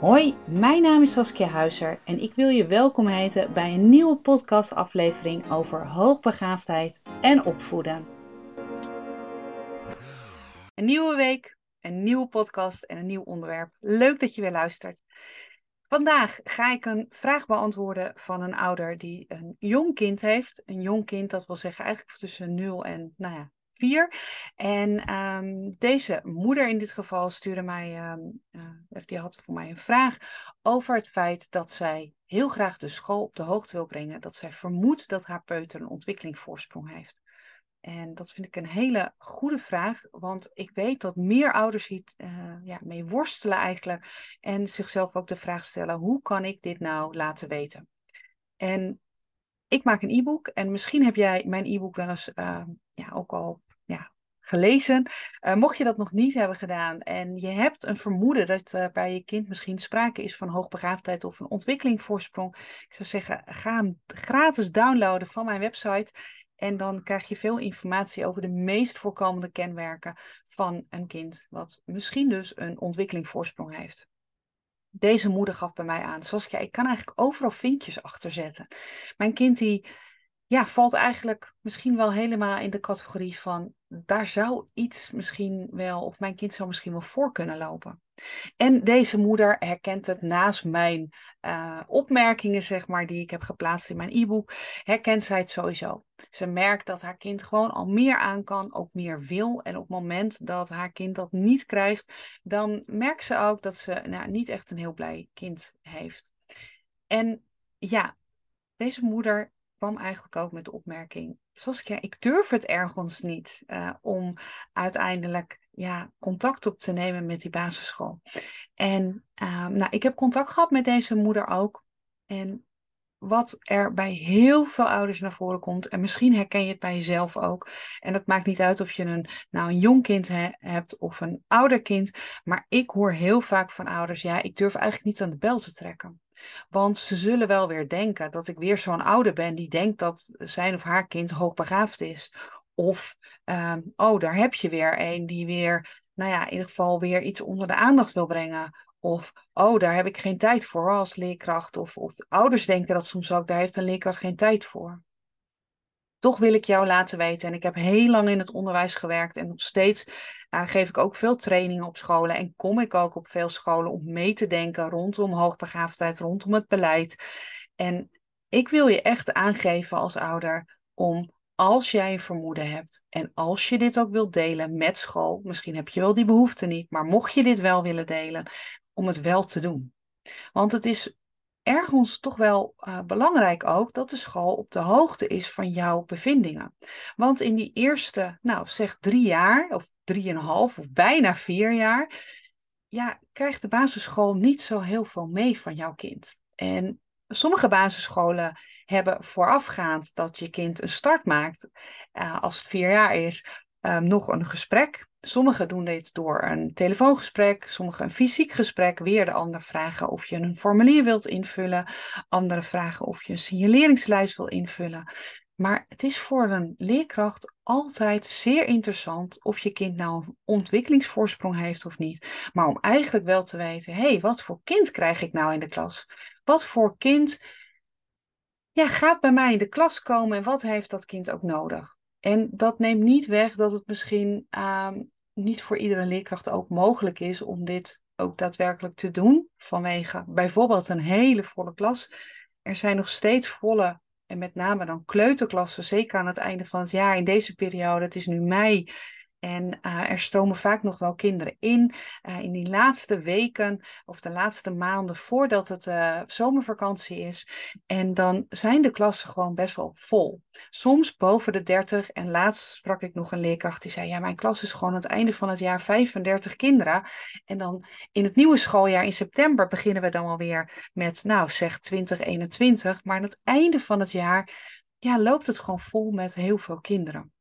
Hoi, mijn naam is Saskia Huizer en ik wil je welkom heten bij een nieuwe podcastaflevering over hoogbegaafdheid en opvoeden. Een nieuwe week, een nieuwe podcast en een nieuw onderwerp. Leuk dat je weer luistert. Vandaag ga ik een vraag beantwoorden van een ouder die een jong kind heeft. Een jong kind, dat wil zeggen eigenlijk tussen 0 en nou ja, 4. En ehm, deze moeder in dit geval stuurde mij, um, die had voor mij een vraag over het feit dat zij heel graag de school op de hoogte wil brengen. Dat zij vermoedt dat haar peuter een ontwikkelingsvoorsprong heeft. En dat vind ik een hele goede vraag, want ik weet dat meer ouders hier uh, ja, mee worstelen eigenlijk en zichzelf ook de vraag stellen, hoe kan ik dit nou laten weten? En ik maak een e-book en misschien heb jij mijn e-book wel eens uh, ja, ook al gelezen. Uh, mocht je dat nog niet hebben gedaan en je hebt een vermoeden dat uh, bij je kind misschien sprake is van hoogbegaafdheid of een ontwikkelingsvoorsprong, ik zou zeggen, ga hem gratis downloaden van mijn website. En dan krijg je veel informatie over de meest voorkomende kenmerken van een kind, wat misschien dus een ontwikkelingsvoorsprong heeft. Deze moeder gaf bij mij aan, Saskia, ik kan eigenlijk overal vinkjes achter zetten. Mijn kind die ja, valt eigenlijk misschien wel helemaal in de categorie van daar zou iets misschien wel, of mijn kind zou misschien wel voor kunnen lopen. En deze moeder herkent het naast mijn uh, opmerkingen, zeg maar, die ik heb geplaatst in mijn e-book, herkent zij het sowieso. Ze merkt dat haar kind gewoon al meer aan kan, ook meer wil. En op het moment dat haar kind dat niet krijgt, dan merkt ze ook dat ze nou, niet echt een heel blij kind heeft. En ja, deze moeder kwam eigenlijk ook met de opmerking: Saskia, ik durf het ergens niet uh, om uiteindelijk ja, contact op te nemen met die basisschool. En uh, nou, ik heb contact gehad met deze moeder ook. En wat er bij heel veel ouders naar voren komt. En misschien herken je het bij jezelf ook. En dat maakt niet uit of je een, nou, een jong kind hebt of een ouder kind. Maar ik hoor heel vaak van ouders: ja, ik durf eigenlijk niet aan de bel te trekken. Want ze zullen wel weer denken dat ik weer zo'n ouder ben die denkt dat zijn of haar kind hoogbegaafd is. Of, uh, oh, daar heb je weer een die weer, nou ja, in ieder geval weer iets onder de aandacht wil brengen. Of, oh, daar heb ik geen tijd voor als leerkracht. Of, of ouders denken dat soms ook, daar heeft een leerkracht geen tijd voor. Toch wil ik jou laten weten, en ik heb heel lang in het onderwijs gewerkt en nog steeds uh, geef ik ook veel trainingen op scholen en kom ik ook op veel scholen om mee te denken rondom hoogbegaafdheid, rondom het beleid. En ik wil je echt aangeven als ouder om als jij een vermoeden hebt en als je dit ook wilt delen met school, misschien heb je wel die behoefte niet, maar mocht je dit wel willen delen, om het wel te doen. Want het is ergens toch wel uh, belangrijk ook dat de school op de hoogte is van jouw bevindingen. Want in die eerste, nou zeg drie jaar of drieënhalf of bijna vier jaar, ja, krijgt de basisschool niet zo heel veel mee van jouw kind. En sommige basisscholen hebben voorafgaand dat je kind een start maakt, uh, als het vier jaar is, um, nog een gesprek Sommigen doen dit door een telefoongesprek, sommigen een fysiek gesprek. Weer de anderen vragen of je een formulier wilt invullen. Anderen vragen of je een signaleringslijst wil invullen. Maar het is voor een leerkracht altijd zeer interessant of je kind nou een ontwikkelingsvoorsprong heeft of niet. Maar om eigenlijk wel te weten, hé, hey, wat voor kind krijg ik nou in de klas? Wat voor kind ja, gaat bij mij in de klas komen en wat heeft dat kind ook nodig? En dat neemt niet weg dat het misschien uh, niet voor iedere leerkracht ook mogelijk is om dit ook daadwerkelijk te doen. Vanwege bijvoorbeeld een hele volle klas. Er zijn nog steeds volle, en met name dan kleuterklassen, zeker aan het einde van het jaar in deze periode. Het is nu mei. En uh, er stromen vaak nog wel kinderen in. Uh, in die laatste weken of de laatste maanden voordat het uh, zomervakantie is. En dan zijn de klassen gewoon best wel vol. Soms boven de 30. En laatst sprak ik nog een leerkracht die zei: Ja, mijn klas is gewoon aan het einde van het jaar 35 kinderen. En dan in het nieuwe schooljaar in september beginnen we dan alweer met, nou zeg 2021. Maar aan het einde van het jaar ja, loopt het gewoon vol met heel veel kinderen.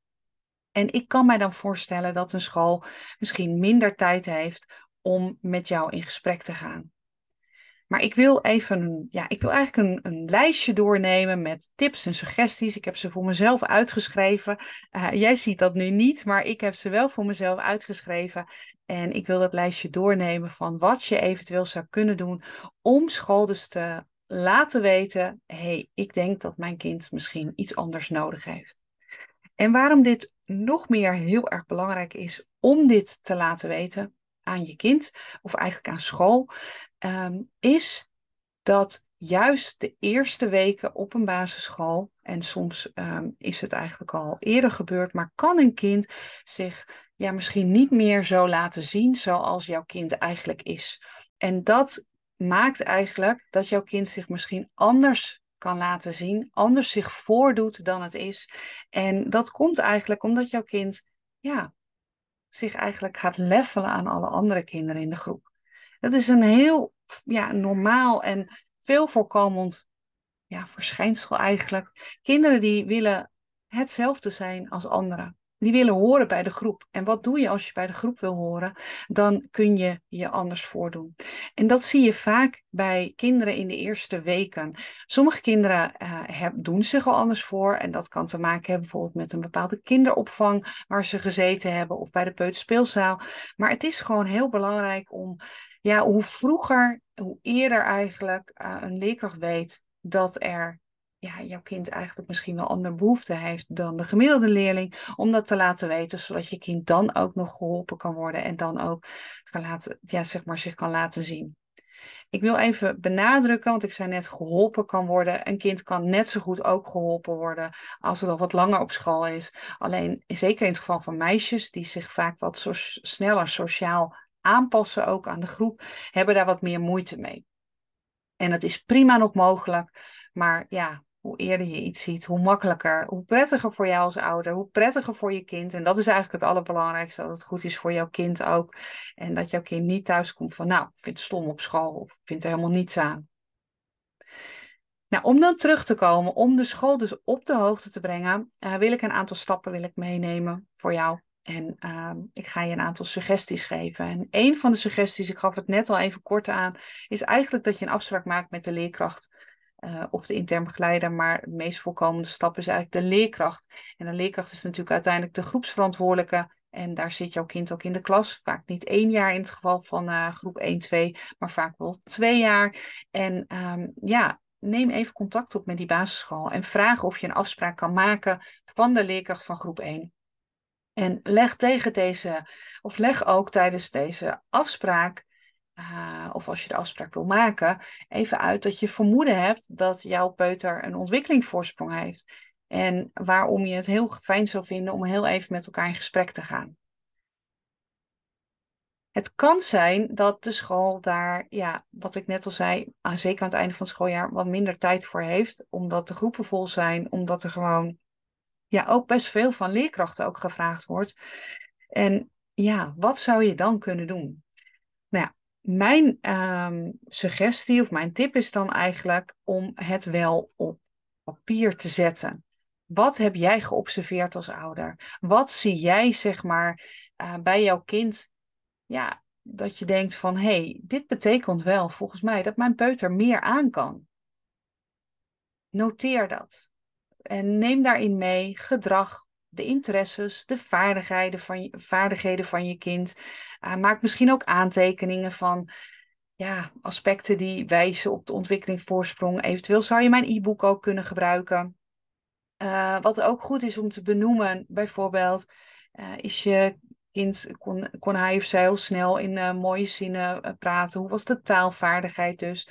En ik kan mij dan voorstellen dat een school misschien minder tijd heeft om met jou in gesprek te gaan. Maar ik wil even, ja, ik wil eigenlijk een, een lijstje doornemen met tips en suggesties. Ik heb ze voor mezelf uitgeschreven. Uh, jij ziet dat nu niet, maar ik heb ze wel voor mezelf uitgeschreven. En ik wil dat lijstje doornemen van wat je eventueel zou kunnen doen om school dus te laten weten: hé, hey, ik denk dat mijn kind misschien iets anders nodig heeft. En waarom dit nog meer heel erg belangrijk is om dit te laten weten aan je kind, of eigenlijk aan school, ehm, is dat juist de eerste weken op een basisschool, en soms ehm, is het eigenlijk al eerder gebeurd, maar kan een kind zich ja, misschien niet meer zo laten zien zoals jouw kind eigenlijk is. En dat maakt eigenlijk dat jouw kind zich misschien anders kan laten zien, anders zich voordoet dan het is. En dat komt eigenlijk omdat jouw kind ja, zich eigenlijk gaat levelen aan alle andere kinderen in de groep. Dat is een heel ja, normaal en veel voorkomend ja, verschijnsel eigenlijk. Kinderen die willen hetzelfde zijn als anderen. Die willen horen bij de groep. En wat doe je als je bij de groep wil horen? Dan kun je je anders voordoen. En dat zie je vaak bij kinderen in de eerste weken. Sommige kinderen uh, doen zich al anders voor. En dat kan te maken hebben bijvoorbeeld met een bepaalde kinderopvang waar ze gezeten hebben of bij de peuterspeelzaal. Maar het is gewoon heel belangrijk om, ja, hoe vroeger, hoe eerder eigenlijk uh, een leerkracht weet dat er ja, jouw kind eigenlijk misschien wel andere behoeften heeft dan de gemiddelde leerling, om dat te laten weten, zodat je kind dan ook nog geholpen kan worden en dan ook laten, ja, zeg maar, zich kan laten zien. Ik wil even benadrukken, want ik zei net geholpen kan worden. Een kind kan net zo goed ook geholpen worden als het al wat langer op school is. Alleen zeker in het geval van meisjes die zich vaak wat sneller sociaal aanpassen ook aan de groep, hebben daar wat meer moeite mee. En dat is prima nog mogelijk. Maar ja, hoe eerder je iets ziet, hoe makkelijker, hoe prettiger voor jou als ouder, hoe prettiger voor je kind. En dat is eigenlijk het allerbelangrijkste, dat het goed is voor jouw kind ook. En dat jouw kind niet thuis komt van, nou, ik vind het stom op school of vindt er helemaal niets aan. Nou, om dan terug te komen, om de school dus op de hoogte te brengen, uh, wil ik een aantal stappen wil ik meenemen voor jou. En uh, ik ga je een aantal suggesties geven. En een van de suggesties, ik gaf het net al even kort aan, is eigenlijk dat je een afspraak maakt met de leerkracht uh, of de intern begeleider, maar de meest voorkomende stap is eigenlijk de leerkracht. En de leerkracht is natuurlijk uiteindelijk de groepsverantwoordelijke. En daar zit jouw kind ook in de klas. Vaak niet één jaar in het geval van uh, groep 1, 2, maar vaak wel twee jaar. En um, ja, neem even contact op met die basisschool en vraag of je een afspraak kan maken van de leerkracht van groep 1. En leg tegen deze, of leg ook tijdens deze afspraak uh, of als je de afspraak wil maken, even uit dat je vermoeden hebt dat jouw peuter een ontwikkelingsvoorsprong heeft. En waarom je het heel fijn zou vinden om heel even met elkaar in gesprek te gaan. Het kan zijn dat de school daar, ja, wat ik net al zei, ah, zeker aan het einde van het schooljaar, wat minder tijd voor heeft. Omdat de groepen vol zijn, omdat er gewoon ja, ook best veel van leerkrachten ook gevraagd wordt. En ja, wat zou je dan kunnen doen? Nou ja, mijn um, suggestie of mijn tip is dan eigenlijk om het wel op papier te zetten. Wat heb jij geobserveerd als ouder? Wat zie jij, zeg maar, uh, bij jouw kind? Ja, dat je denkt van, hé, hey, dit betekent wel volgens mij dat mijn peuter meer aan kan. Noteer dat. En neem daarin mee gedrag, de interesses, de vaardigheden van je, vaardigheden van je kind. Uh, maak misschien ook aantekeningen van ja, aspecten die wijzen op de ontwikkelingsvoorsprong. Eventueel zou je mijn e-book ook kunnen gebruiken. Uh, wat ook goed is om te benoemen, bijvoorbeeld, uh, is je kind, kon, kon hij of zij heel snel in mooie zinnen praten? Hoe was de taalvaardigheid dus?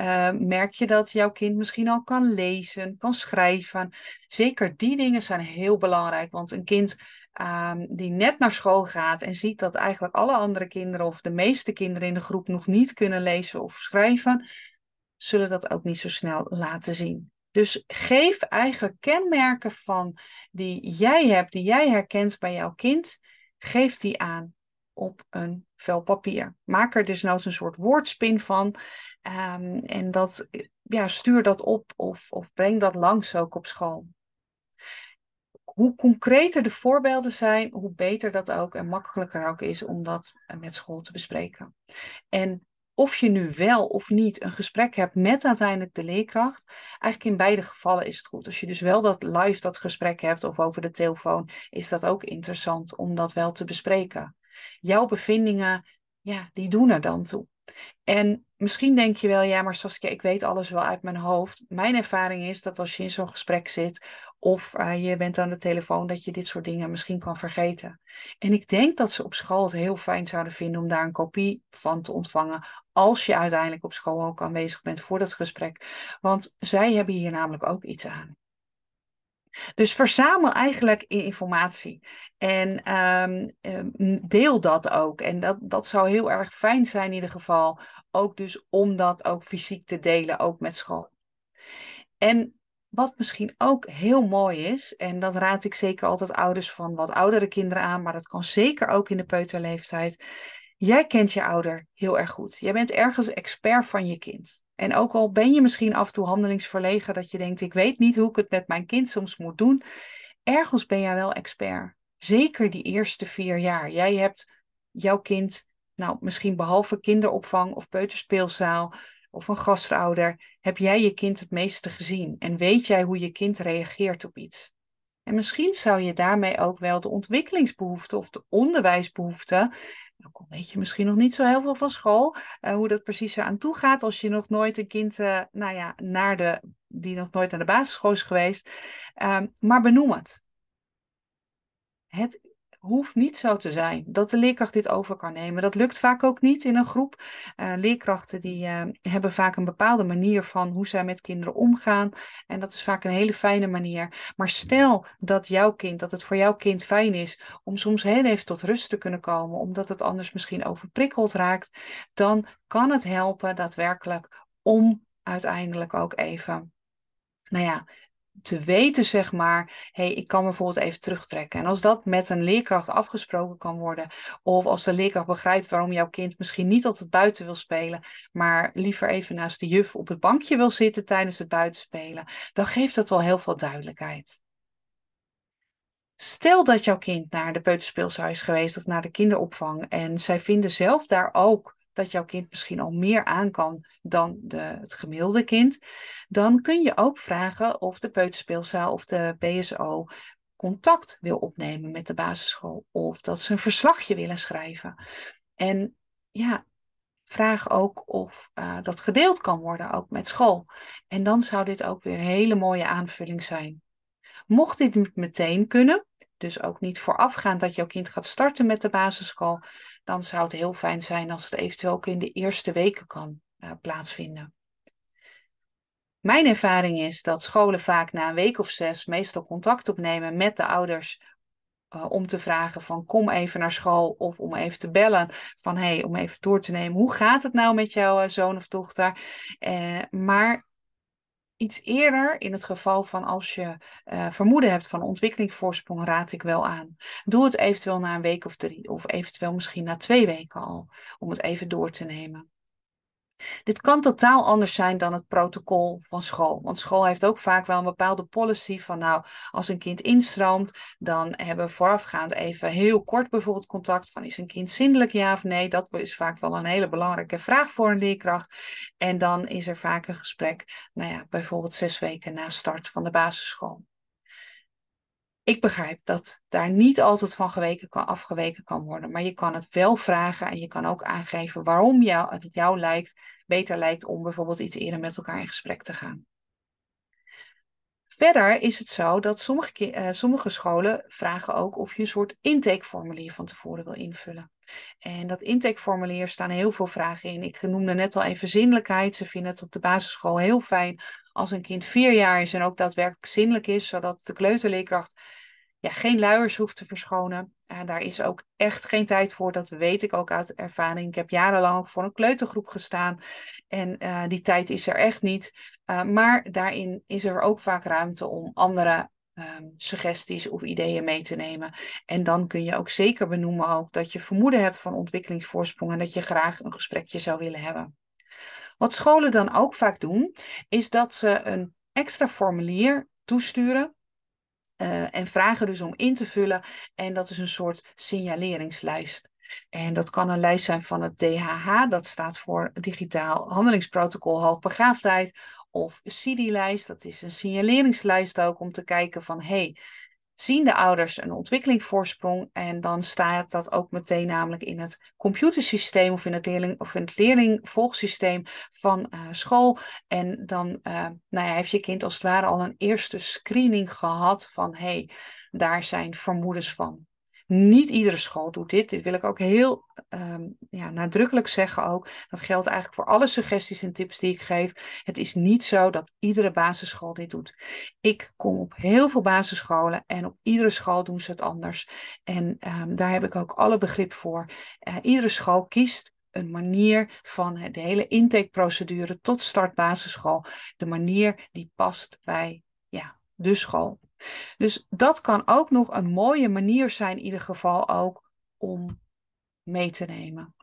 Uh, merk je dat jouw kind misschien al kan lezen, kan schrijven? Zeker die dingen zijn heel belangrijk, want een kind um, die net naar school gaat en ziet dat eigenlijk alle andere kinderen of de meeste kinderen in de groep nog niet kunnen lezen of schrijven, zullen dat ook niet zo snel laten zien. Dus geef eigenlijk kenmerken van die jij hebt, die jij herkent bij jouw kind, geef die aan op een vel papier. Maak er dus nou een soort woordspin van um, en dat, ja, stuur dat op of, of breng dat langs ook op school hoe concreter de voorbeelden zijn, hoe beter dat ook en makkelijker ook is om dat eh, met school te bespreken. En of je nu wel of niet een gesprek hebt met uiteindelijk de leerkracht, eigenlijk in beide gevallen is het goed. Als je dus wel dat live dat gesprek hebt of over de telefoon, is dat ook interessant om dat wel te bespreken. Jouw bevindingen, ja, die doen er dan toe. En misschien denk je wel, ja, maar Saskia, ik weet alles wel uit mijn hoofd. Mijn ervaring is dat als je in zo'n gesprek zit of uh, je bent aan de telefoon, dat je dit soort dingen misschien kan vergeten. En ik denk dat ze op school het heel fijn zouden vinden om daar een kopie van te ontvangen, als je uiteindelijk op school ook aanwezig bent voor dat gesprek. Want zij hebben hier namelijk ook iets aan. Dus verzamel eigenlijk informatie en ehm, ehm, deel dat ook. En dat, dat zou heel erg fijn zijn in ieder geval. Ook dus om dat ook fysiek te delen, ook met school. En wat misschien ook heel mooi is, en dat raad ik zeker altijd ouders van wat oudere kinderen aan, maar dat kan zeker ook in de peuterleeftijd. Jij kent je ouder heel erg goed. Jij bent ergens expert van je kind. En ook al ben je misschien af en toe handelingsverlegen, dat je denkt, ik weet niet hoe ik het met mijn kind soms moet doen. Ergens ben jij wel expert. Zeker die eerste vier jaar. Jij hebt jouw kind, nou misschien behalve kinderopvang of peuterspeelzaal of een gastouder, heb jij je kind het meeste gezien. En weet jij hoe je kind reageert op iets. En misschien zou je daarmee ook wel de ontwikkelingsbehoeften of de onderwijsbehoeften ook al weet je misschien nog niet zo heel veel van school, uh, hoe dat precies eraan toe gaat als je nog nooit een kind, uh, nou ja, naar de, die nog nooit naar de basisschool is geweest. Um, maar benoem het. Het hoeft niet zo te zijn dat de leerkracht dit over kan nemen. Dat lukt vaak ook niet in een groep. Uh, leerkrachten die uh, hebben vaak een bepaalde manier van hoe zij met kinderen omgaan. En dat is vaak een hele fijne manier. Maar stel dat jouw kind, dat het voor jouw kind fijn is om soms heel even tot rust te kunnen komen, omdat het anders misschien overprikkeld raakt, dan kan het helpen daadwerkelijk om uiteindelijk ook even nou ja, te weten, zeg maar, hey, ik kan me bijvoorbeeld even terugtrekken. En als dat met een leerkracht afgesproken kan worden, of als de leerkracht begrijpt waarom jouw kind misschien niet altijd buiten wil spelen, maar liever even naast de juf op het bankje wil zitten tijdens het buitenspelen, dan geeft dat al heel veel duidelijkheid. Stel dat jouw kind naar de peuterspeelzaal is geweest of naar de kinderopvang en zij vinden zelf daar ook dat jouw kind misschien al meer aan kan dan de, het gemiddelde kind, dan kun je ook vragen of de peuterspeelzaal of de BSO contact wil opnemen met de basisschool of dat ze een verslagje willen schrijven. En ja, vraag ook of uh, dat gedeeld kan worden, ook met school. En dan zou dit ook weer een hele mooie aanvulling zijn. Mocht dit niet meteen kunnen, dus ook niet voorafgaand dat jouw kind gaat starten met de basisschool, dan zou het heel fijn zijn als het eventueel ook in de eerste weken kan uh, plaatsvinden. Mijn ervaring is dat scholen vaak na een week of zes meestal contact opnemen met de ouders uh, om te vragen van kom even naar school of om even te bellen van hey, om even door te nemen hoe gaat het nou met jouw uh, zoon of dochter. Maar iets eerder, in het geval van als je uh, vermoeden hebt van ontwikkelingsvoorsprong, raad ik wel aan. Doe het eventueel na een week of drie, of eventueel misschien na twee weken al, om het even door te nemen. Dit kan totaal anders zijn dan het protocol van school. Want school heeft ook vaak wel een bepaalde policy van nou, als een kind instroomt, dan hebben we voorafgaand even heel kort bijvoorbeeld contact van is een kind zindelijk ja of nee. Dat is vaak wel een hele belangrijke vraag voor een leerkracht. En dan is er vaak een gesprek, nou ja, bijvoorbeeld zes weken na start van de basisschool. Ik begrijp dat daar niet altijd van geweken kan, afgeweken kan worden, maar je kan het wel vragen en je kan ook aangeven waarom jou, het jou lijkt, beter lijkt om bijvoorbeeld iets eerder met elkaar in gesprek te gaan. Verder is het zo dat sommige, uh, sommige scholen vragen ook of je een soort intakeformulier van tevoren wil invullen. En dat intakeformulier staan heel veel vragen in. Ik noemde net al even zinnelijkheid. Ze vinden het op de basisschool heel fijn als een kind vier jaar is en ook daadwerkelijk zinnelijk is, zodat de kleuterleerkracht geen luiers hoeft te verschonen. Uh, daar is ook echt geen tijd voor, dat weet ik ook uit ervaring. Ik heb jarenlang voor een kleutergroep gestaan en uh, die tijd is er echt niet. Uh, maar daarin is er ook vaak ruimte om andere um, suggesties of ideeën mee te nemen. En dan kun je ook zeker benoemen ook dat je vermoeden hebt van ontwikkelingsvoorsprong en dat je graag een gesprekje zou willen hebben. Wat scholen dan ook vaak doen, is dat ze een extra formulier toesturen uh, en vragen dus om in te vullen. En dat is een soort signaleringslijst. En dat kan een lijst zijn van het DHH, dat staat voor Digitaal Handelingsprotocol Hoogbegaafdheid. Of CIDI-lijst, dat is een signaleringslijst ook om te kijken van hé, hey, zien de ouders een ontwikkelingsvoorsprong en dan staat dat ook meteen namelijk in het computersysteem of in het, leerling, of in het leerlingvolgsysteem van uh, school. En dan uh, nou ja, heeft je kind als het ware al een eerste screening gehad van hé, hey, daar zijn vermoedens van. Niet iedere school doet dit. Dit wil ik ook heel um, ja, nadrukkelijk zeggen ook. Dat geldt eigenlijk voor alle suggesties en tips die ik geef. Het is niet zo dat iedere basisschool dit doet. Ik kom op heel veel basisscholen en op iedere school doen ze het anders. En um, daar heb ik ook alle begrip voor. Uh, iedere school kiest een manier van de hele intakeprocedure tot start basisschool. De manier die past bij ja, de school. Dus dat kan ook nog een mooie manier zijn, in ieder geval ook, om mee te nemen.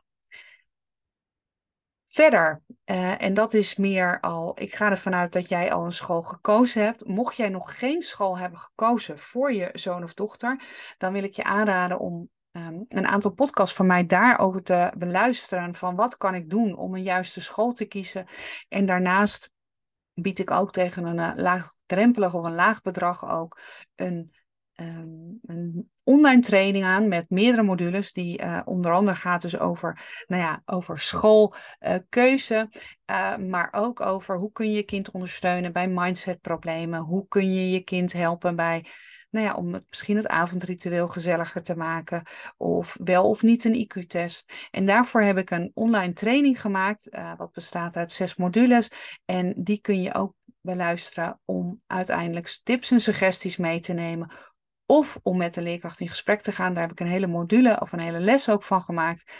Verder, uh, en dat is meer al, ik ga ervan uit dat jij al een school gekozen hebt. Mocht jij nog geen school hebben gekozen voor je zoon of dochter, dan wil ik je aanraden om um, een aantal podcasts van mij daarover te beluisteren. Van wat kan ik doen om een juiste school te kiezen. En daarnaast bied ik ook tegen een uh, laagdrempelig of een laag bedrag ook een, um, een online training aan met meerdere modules. Die uh, onder andere gaat dus over, nou ja, over schoolkeuze. Uh, maar ook over hoe kun je je kind ondersteunen bij mindsetproblemen. Hoe kun je je kind helpen bij nou ja, om het, misschien het avondritueel gezelliger te maken. Of wel of niet een IQ-test. En daarvoor heb ik een online training gemaakt. Uh, wat bestaat uit zes modules. En die kun je ook beluisteren om uiteindelijk tips en suggesties mee te nemen. Of om met de leerkracht in gesprek te gaan. Daar heb ik een hele module of een hele les ook van gemaakt.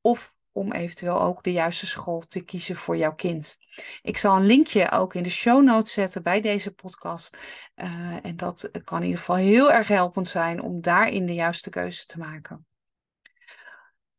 Of om eventueel ook de juiste school te kiezen voor jouw kind. Ik zal een linkje ook in de show notes zetten bij deze podcast. Uh, en dat kan in ieder geval heel erg helpend zijn om daarin de juiste keuze te maken.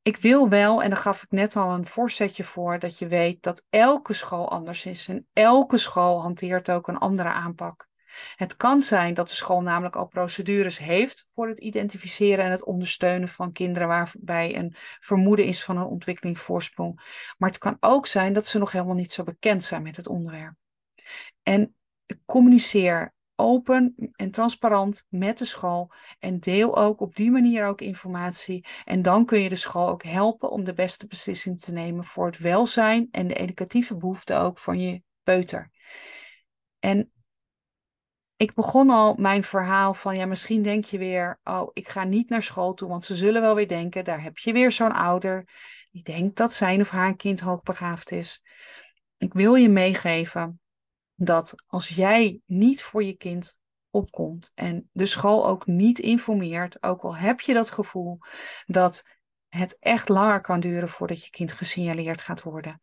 Ik wil wel, en daar gaf ik net al een voorzetje voor, dat je weet dat elke school anders is. En elke school hanteert ook een andere aanpak. Het kan zijn dat de school namelijk al procedures heeft voor het identificeren en het ondersteunen van kinderen waarbij een vermoeden is van een ontwikkelingsvoorsprong. Maar het kan ook zijn dat ze nog helemaal niet zo bekend zijn met het onderwerp. En communiceer open en transparant met de school en deel ook op die manier ook informatie. En dan kun je de school ook helpen om de beste beslissing te nemen voor het welzijn en de educatieve behoeften ook van je peuter. En ik begon al mijn verhaal van, ja, misschien denk je weer, oh, ik ga niet naar school toe, want ze zullen wel weer denken, daar heb je weer zo'n ouder die denkt dat zijn of haar kind hoogbegaafd is. Ik wil je meegeven dat als jij niet voor je kind opkomt en de school ook niet informeert, ook al heb je dat gevoel dat het echt langer kan duren voordat je kind gesignaleerd gaat worden.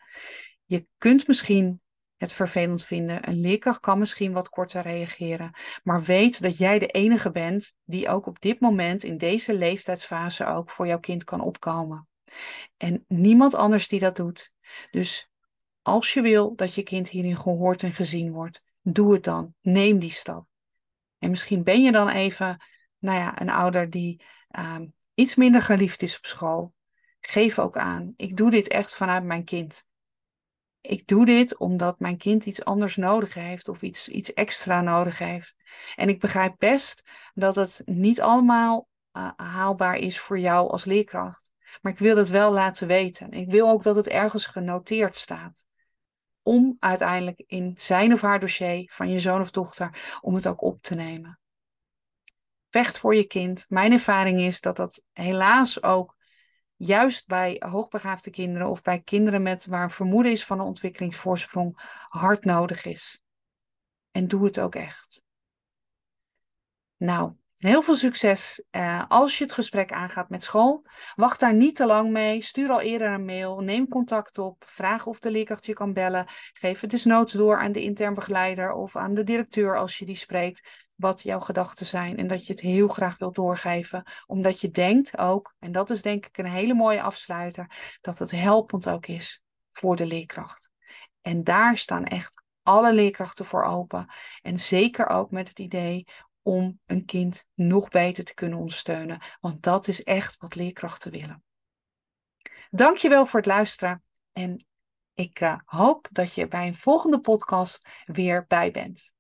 Je kunt misschien het vervelend vinden. Een leerkracht kan misschien wat korter reageren. Maar weet dat jij de enige bent die ook op dit moment in deze leeftijdsfase ook voor jouw kind kan opkomen. En niemand anders die dat doet. Dus als je wil dat je kind hierin gehoord en gezien wordt, doe het dan. Neem die stap. En misschien ben je dan even, nou ja, een ouder die um, iets minder geliefd is op school. Geef ook aan. Ik doe dit echt vanuit mijn kind ik doe dit omdat mijn kind iets anders nodig heeft of iets, iets extra nodig heeft. En ik begrijp best dat het niet allemaal uh, haalbaar is voor jou als leerkracht. Maar ik wil het wel laten weten. Ik wil ook dat het ergens genoteerd staat. Om uiteindelijk in zijn of haar dossier van je zoon of dochter, om het ook op te nemen. Vecht voor je kind. Mijn ervaring is dat dat helaas ook juist bij hoogbegaafde kinderen of bij kinderen met waar een vermoeden is van een ontwikkelingsvoorsprong hard nodig is. En doe het ook echt. Nou, heel veel succes uh, als je het gesprek aangaat met school. Wacht daar niet te lang mee. Stuur al eerder een mail. Neem contact op. Vraag of de leerkracht je kan bellen. Geef het desnoods door aan de intern begeleider of aan de directeur als je die spreekt wat jouw gedachten zijn en dat je het heel graag wilt doorgeven, omdat je denkt ook, en dat is denk ik een hele mooie afsluiter, dat het helpend ook is voor de leerkracht. En daar staan echt alle leerkrachten voor open. En zeker ook met het idee om een kind nog beter te kunnen ondersteunen, want dat is echt wat leerkrachten willen. Dankjewel voor het luisteren en ik uh, hoop dat je bij een volgende podcast weer bij bent.